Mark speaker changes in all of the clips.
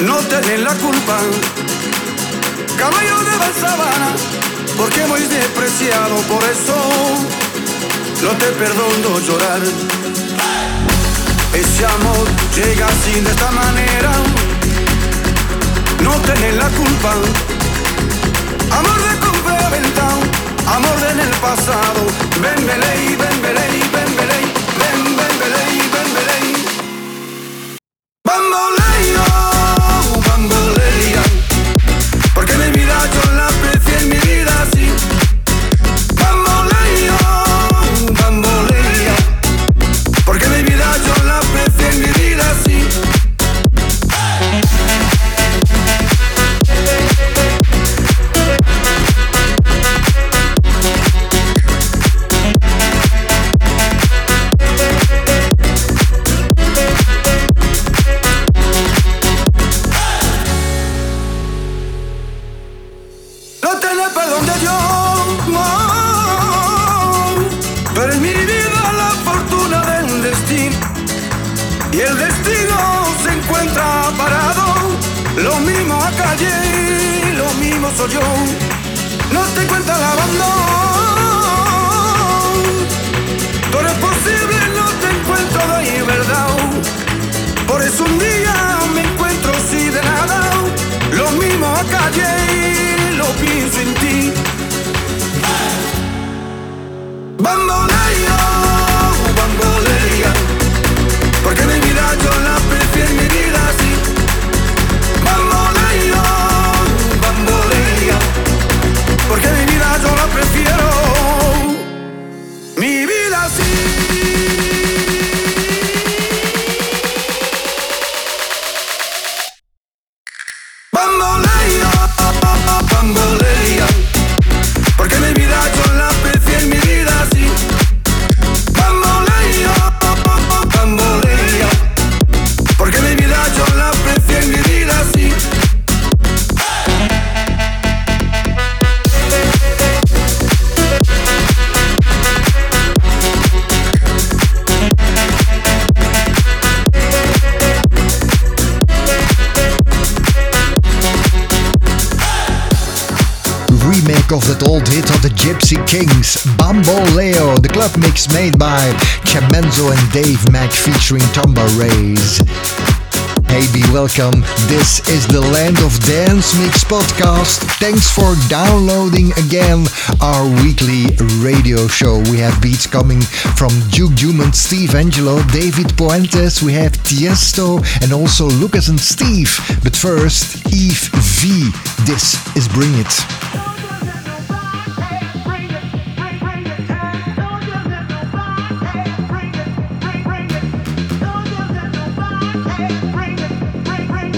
Speaker 1: no tenés la culpa. Caballo de la sabana, porque muy despreciado, por eso no te perdono llorar. Ese amor llega así de esta manera, no tenés la culpa. Amor de compra venta, amor de en el pasado. Ven, beley, ven, beley, ven, beley, ven, ven, ven, beley. Bamboleo, Bamboleo,
Speaker 2: Dave Mak featuring Tambo Reyes. Hey, be welcome. This is the Land of Dance Mix podcast. Thanks for downloading again our weekly radio show. We have beats coming from Duke Dumont, Steve Angello, David Puentez, we have Tiesto, and also Lucas and Steve. But first, Yves V. This is Bring It.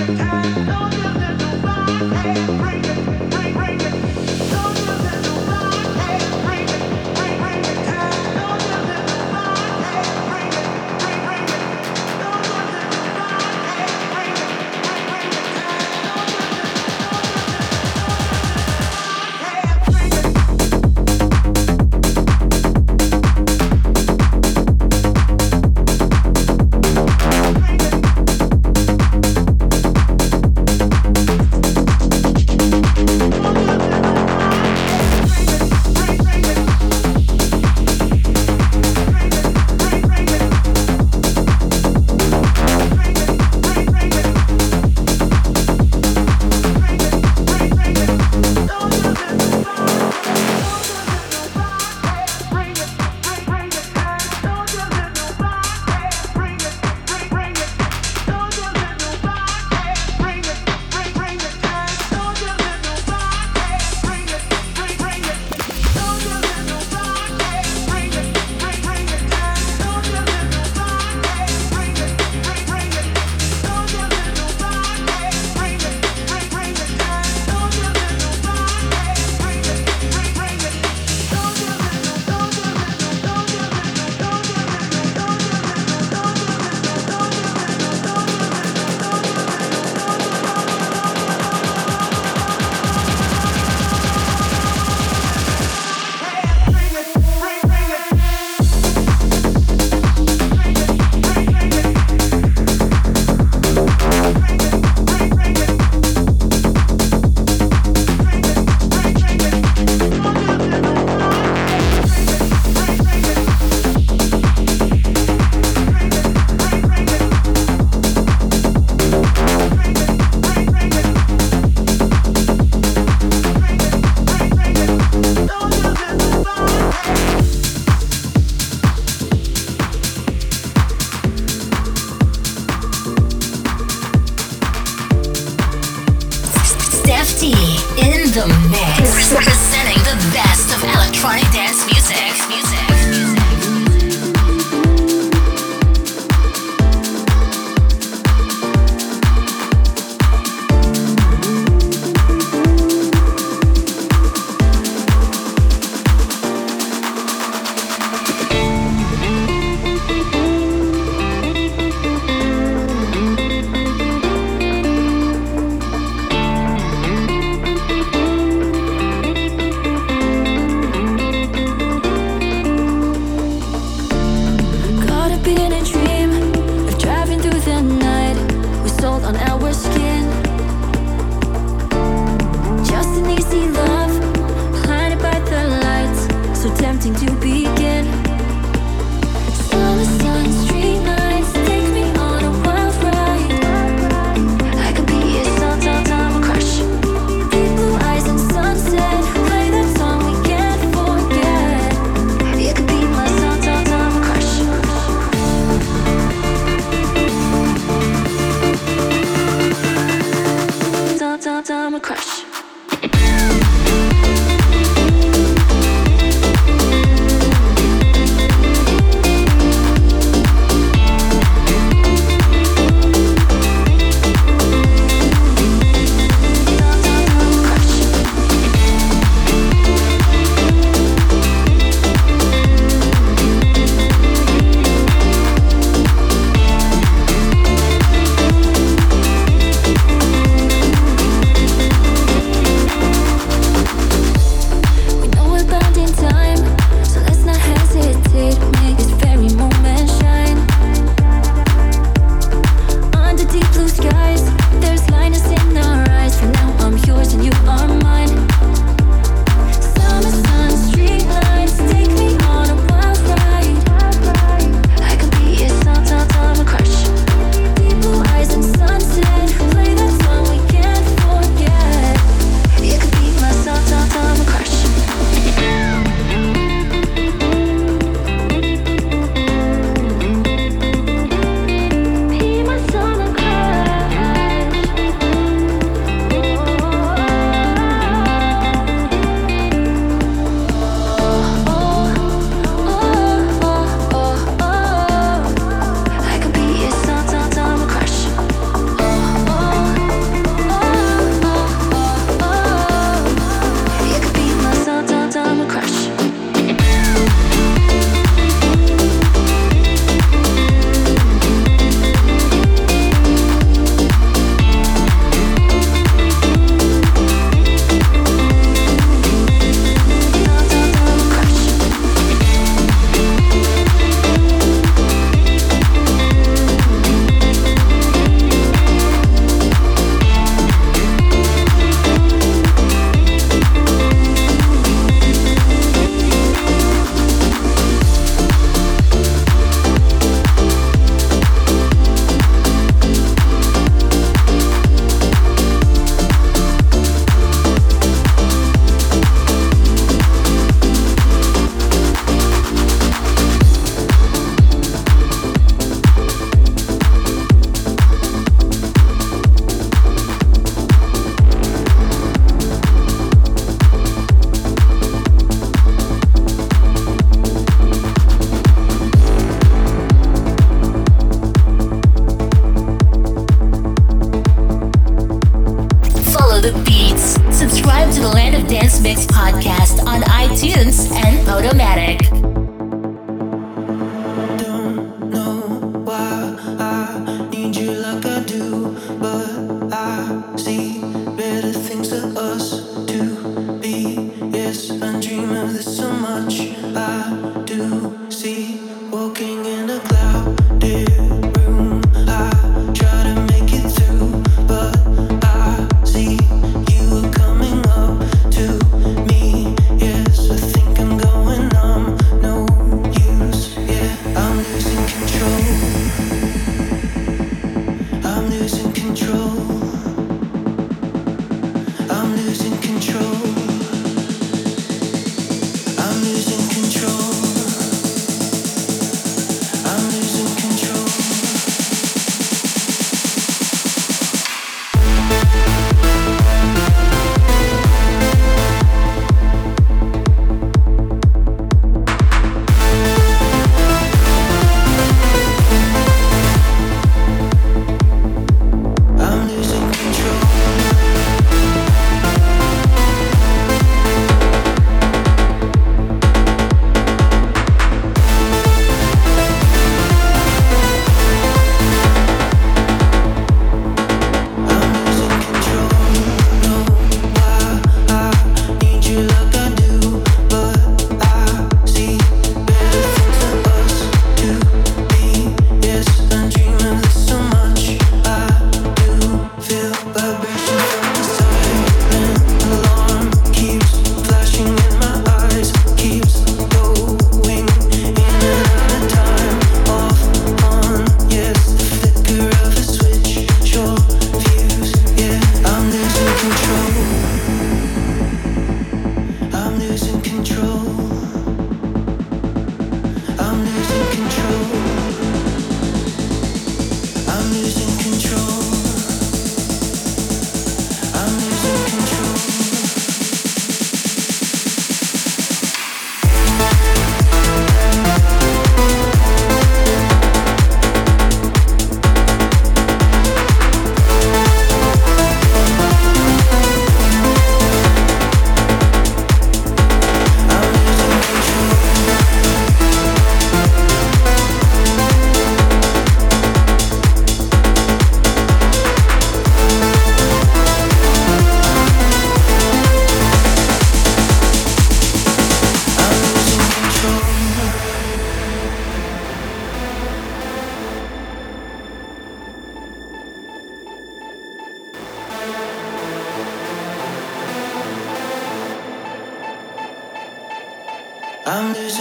Speaker 2: time.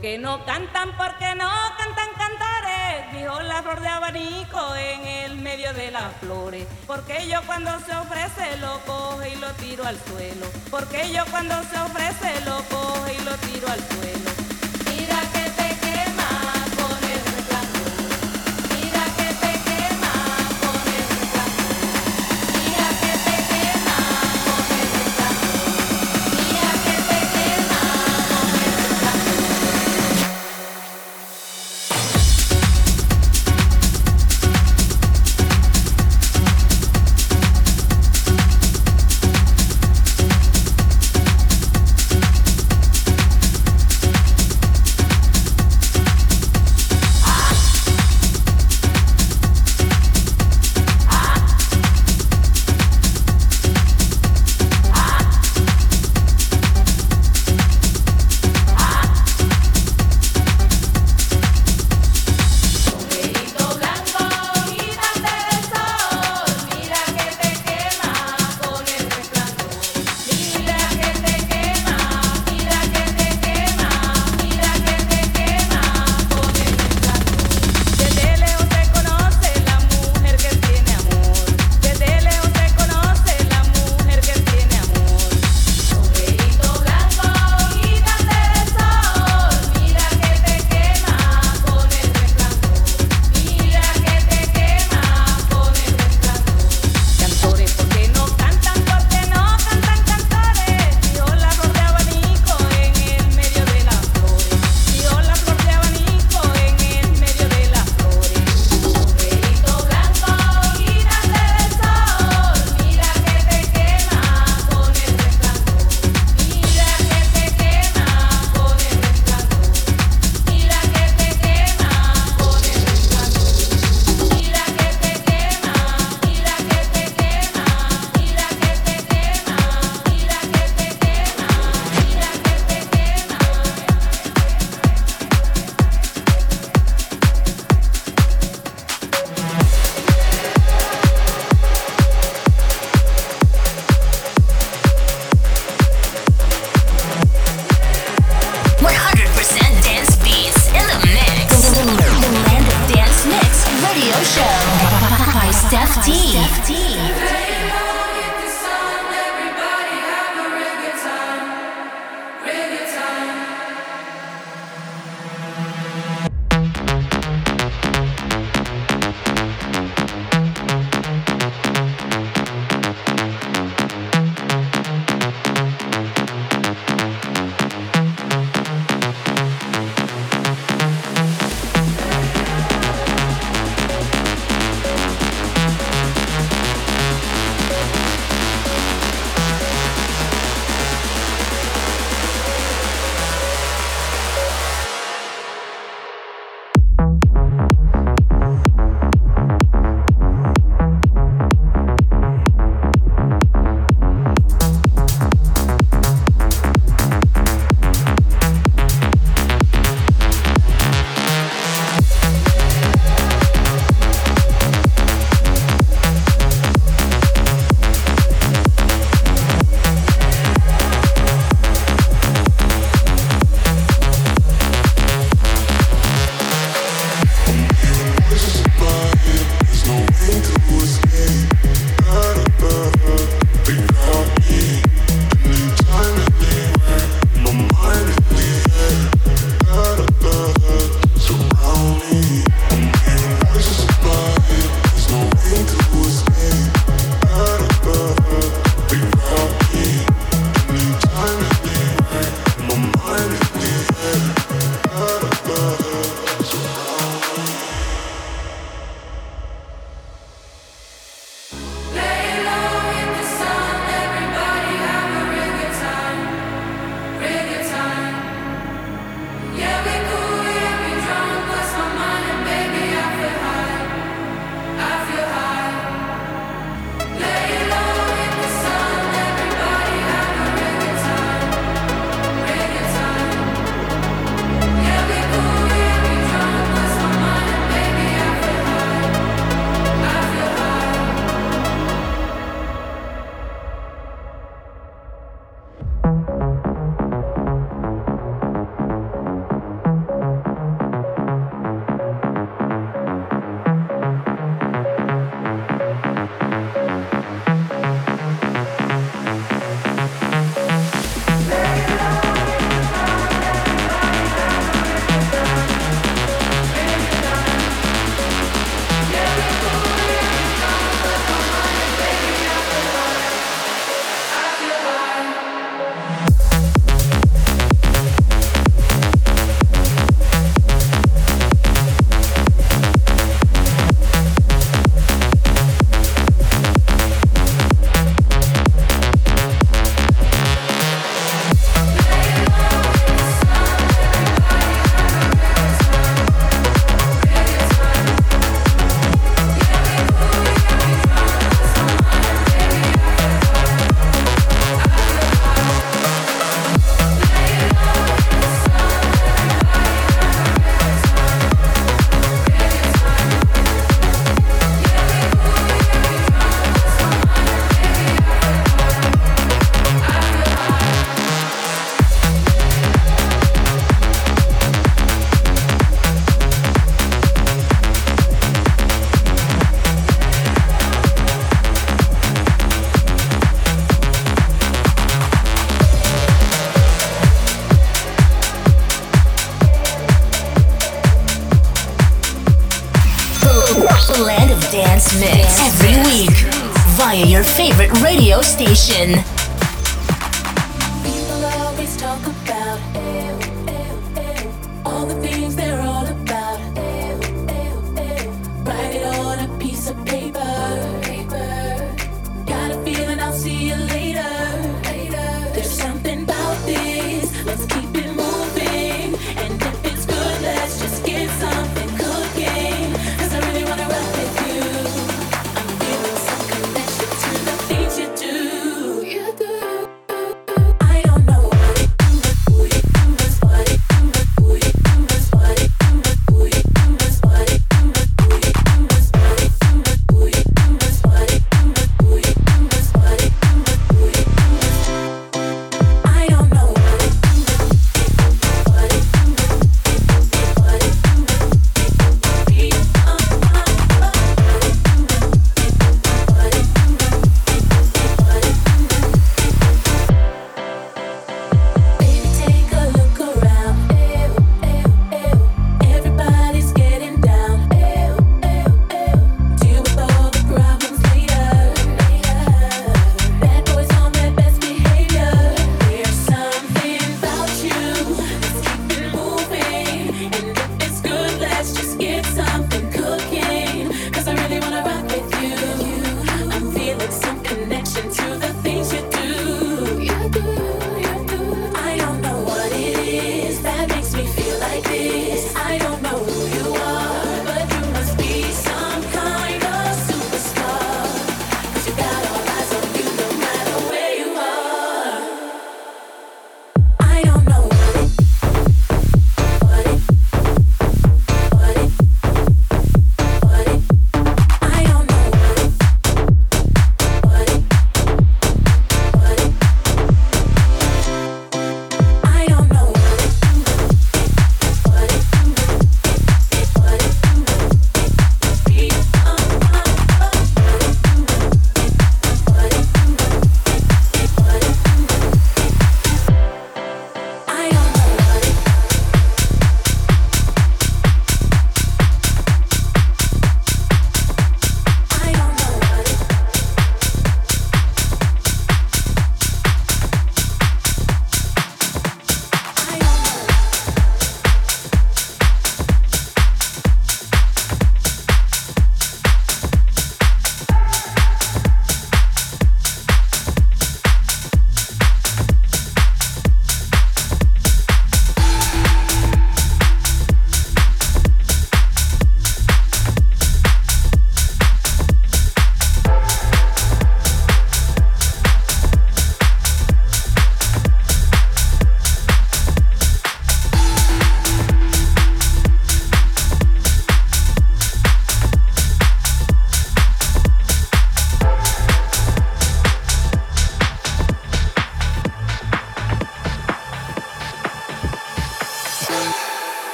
Speaker 3: Que no cantan, porque no cantan cantares, dijo la flor de abanico en el medio de las flores. Porque yo cuando se ofrece lo coge y lo tiro al suelo. Porque yo cuando se ofrece lo coge y lo tiro al suelo.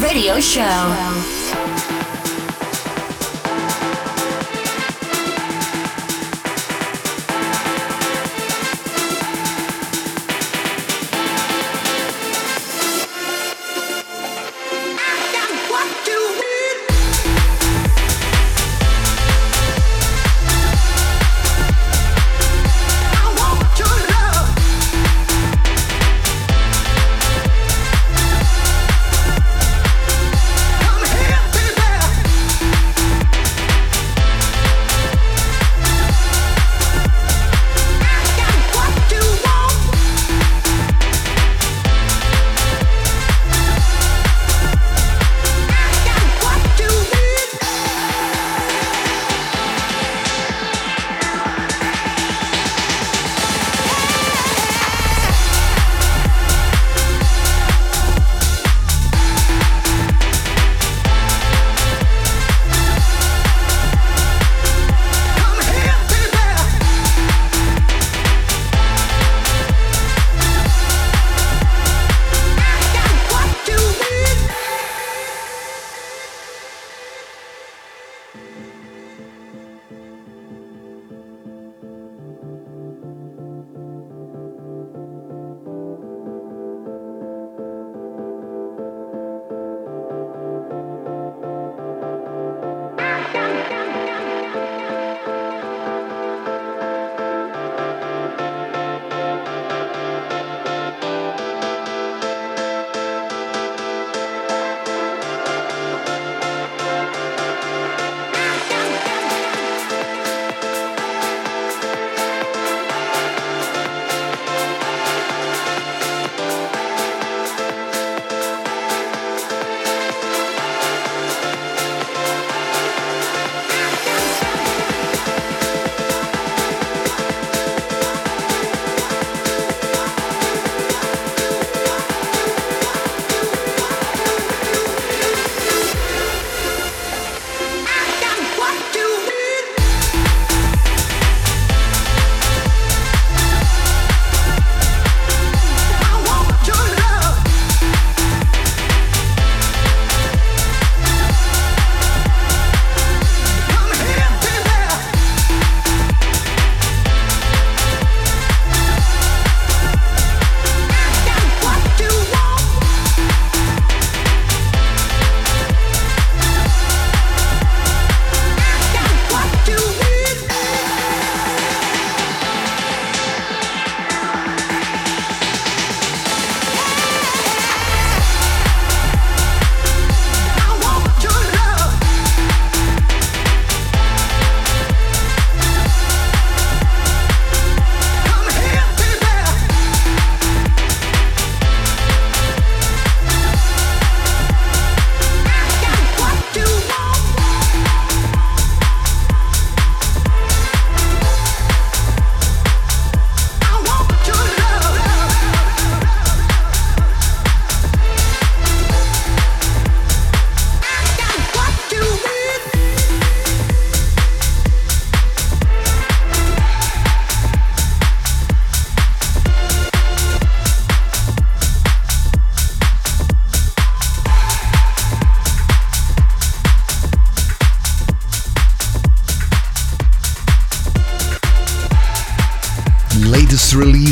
Speaker 4: Radio show.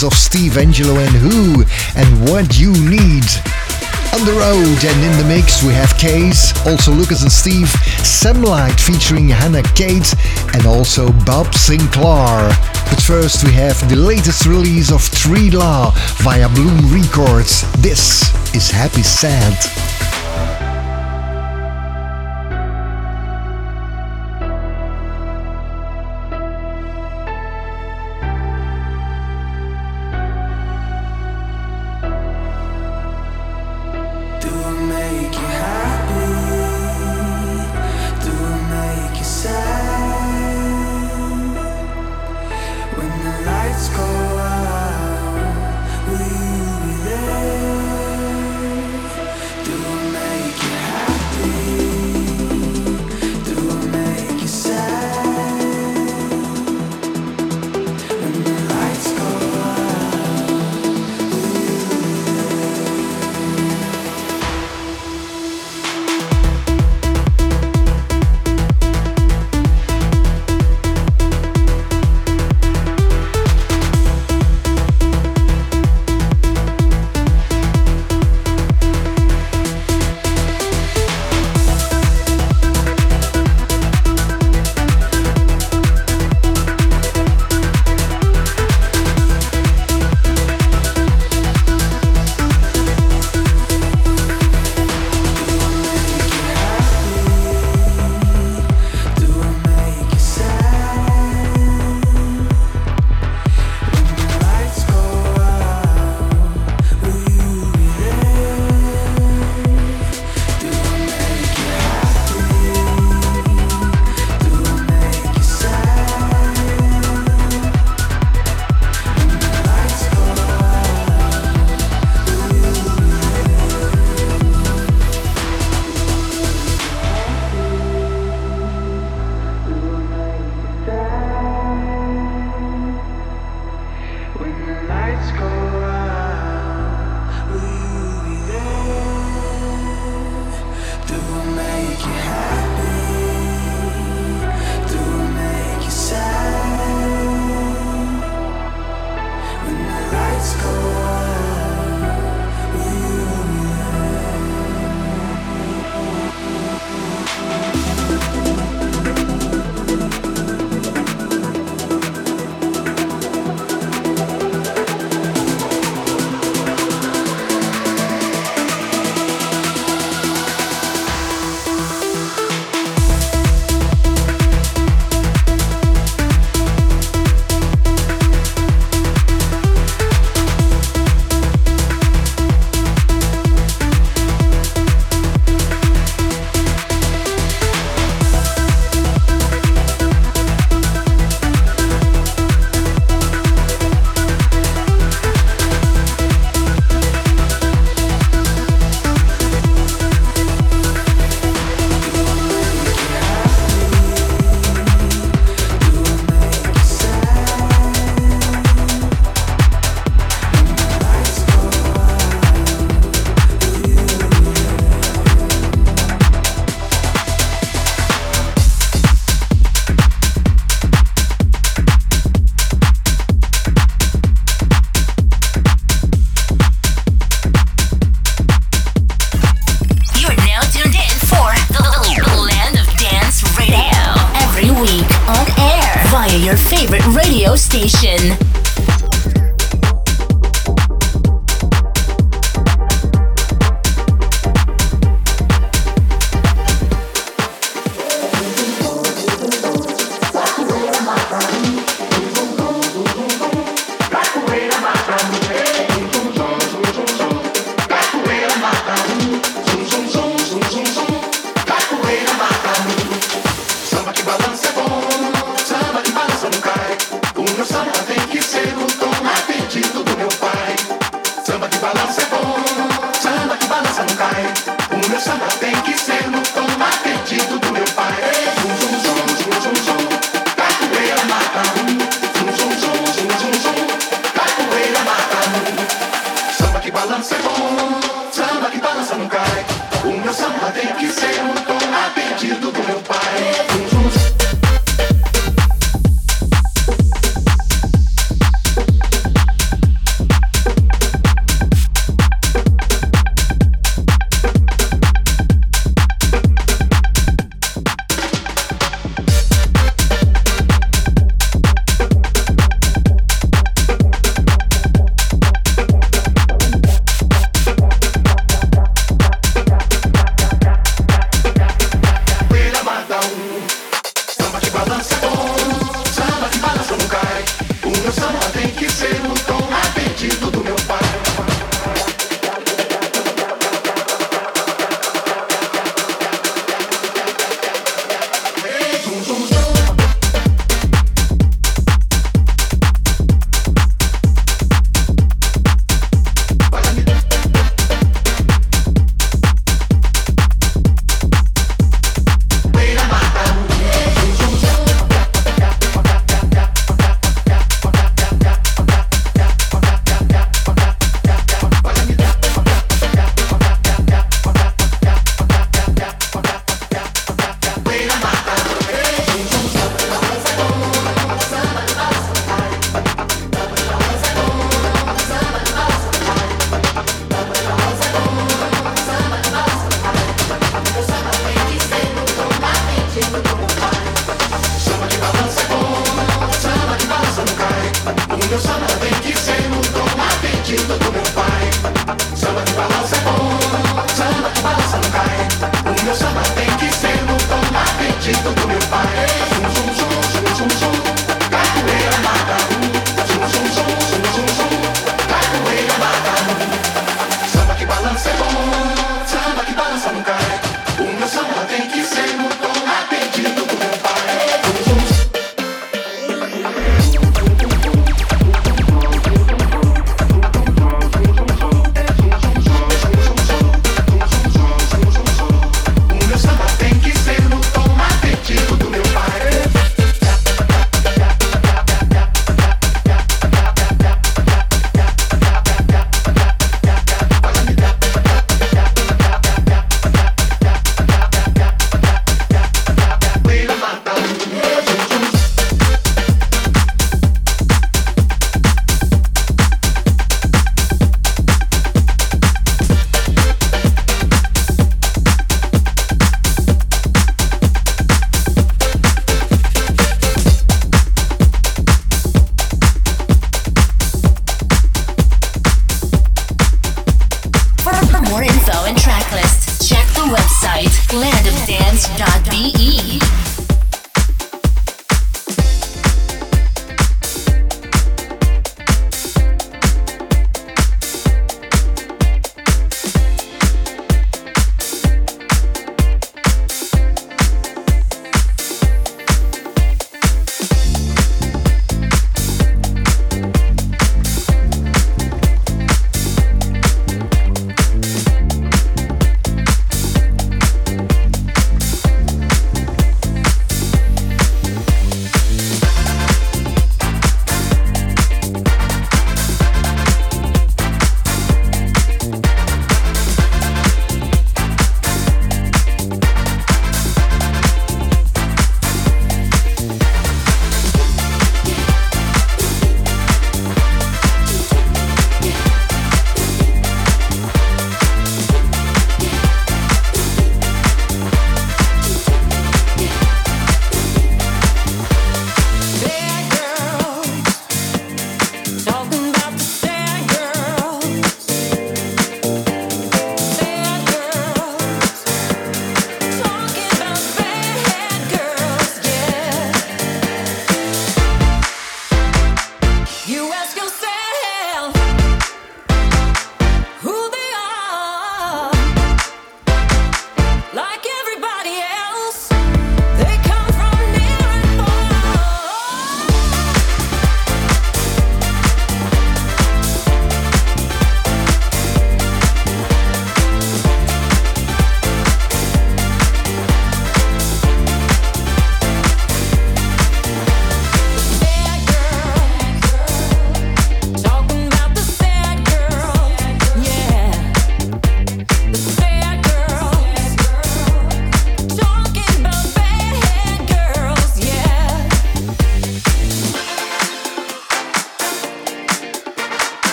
Speaker 2: Release of Steve Angello and Who and What You Need. On the road and in the mix we have Case, also Lucas and Steve, Samlight featuring Hannah Kate and also Bob Sinclar. But first we have the latest release of 3LAU via Blume Records. This is Happy Sad.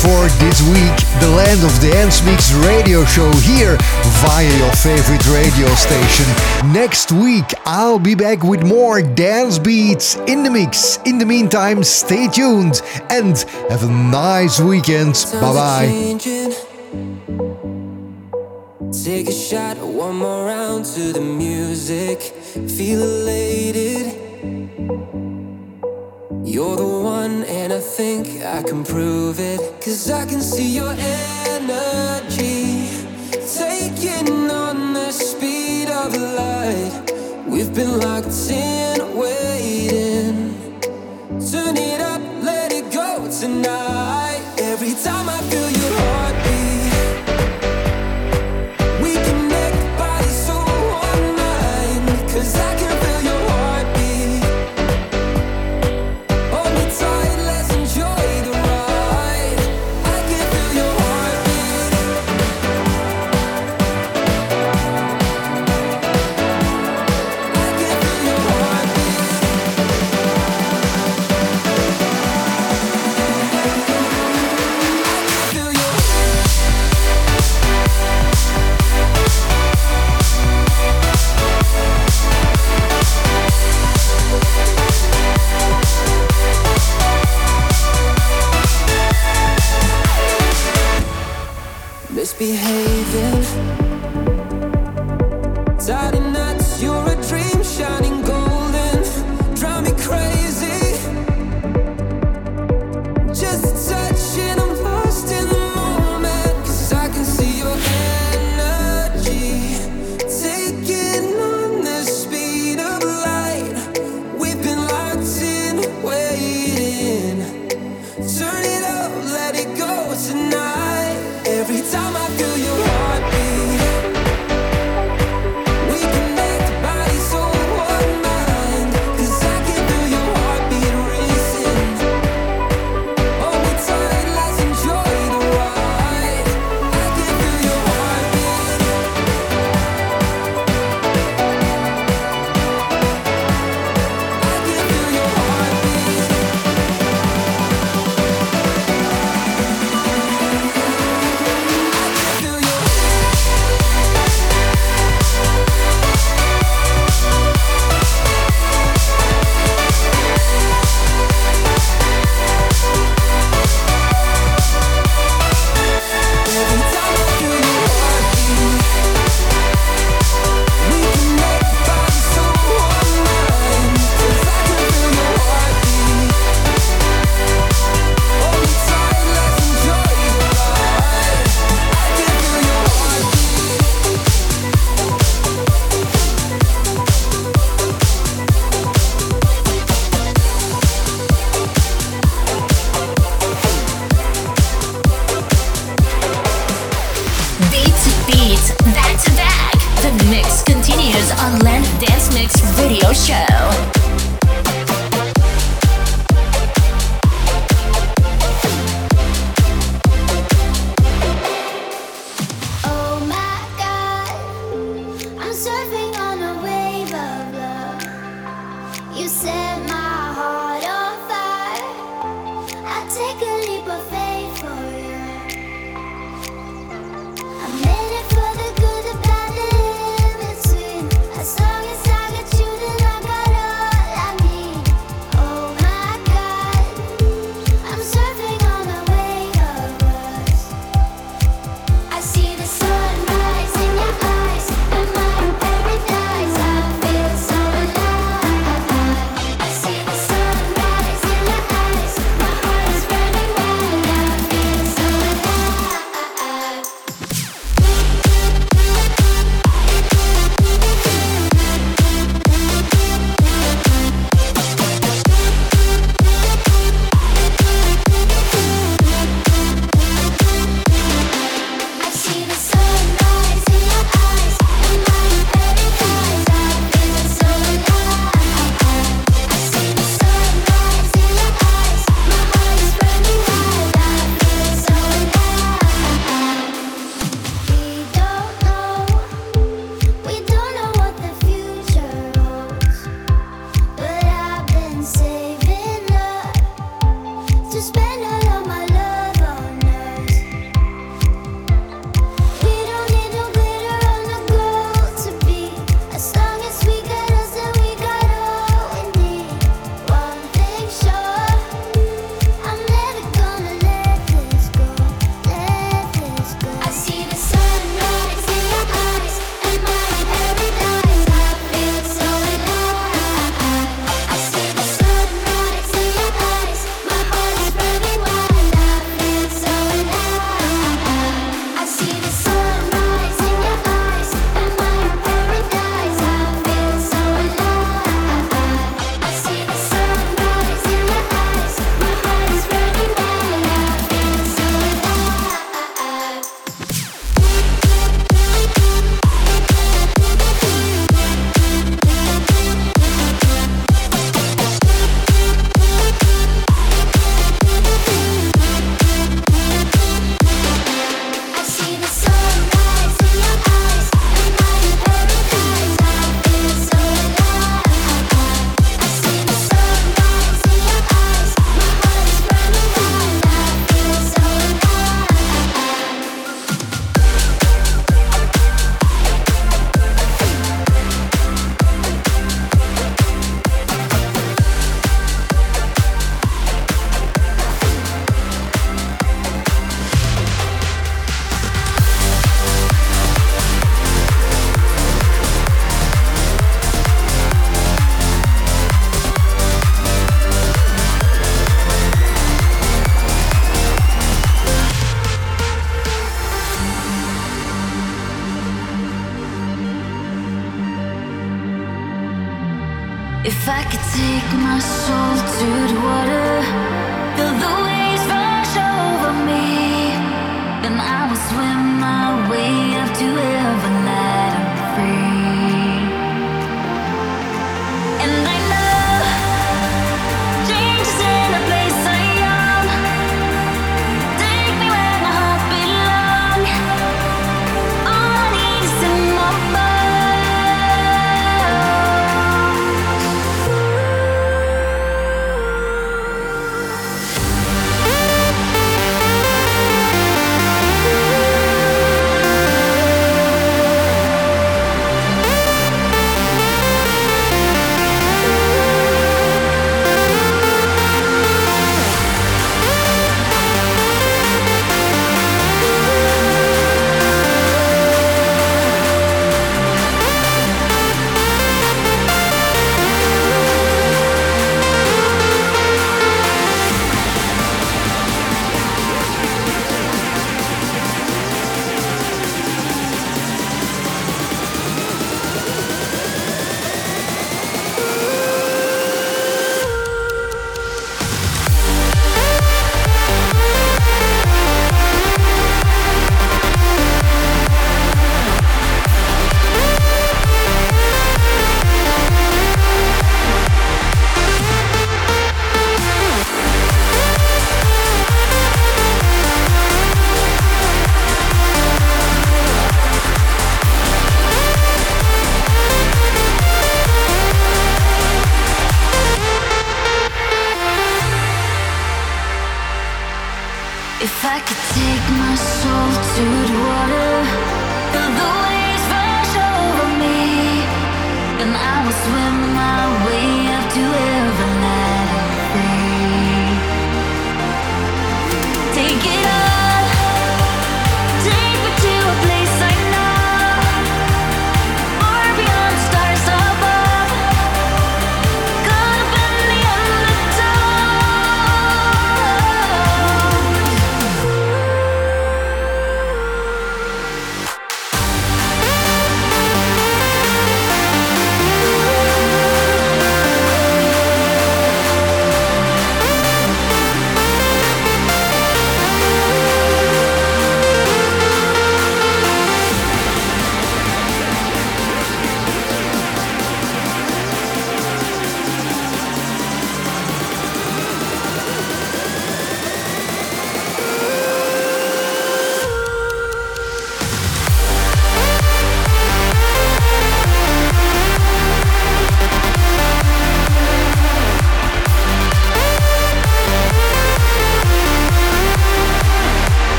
Speaker 2: For this week. The Land of Dance Mix radio show here via your favorite radio station. Next week, I'll be back with more dance beats in the mix. In the meantime, stay tuned and have a nice weekend. Bye bye.
Speaker 5: Take a shot, one more round to the music. Feel elated. You're the one, and I think I can prove it. Cause I can see your energy taking on the speed of light. We've been locked in, waiting. Turn it up, let it go tonight. Every time misbehaving. Tied in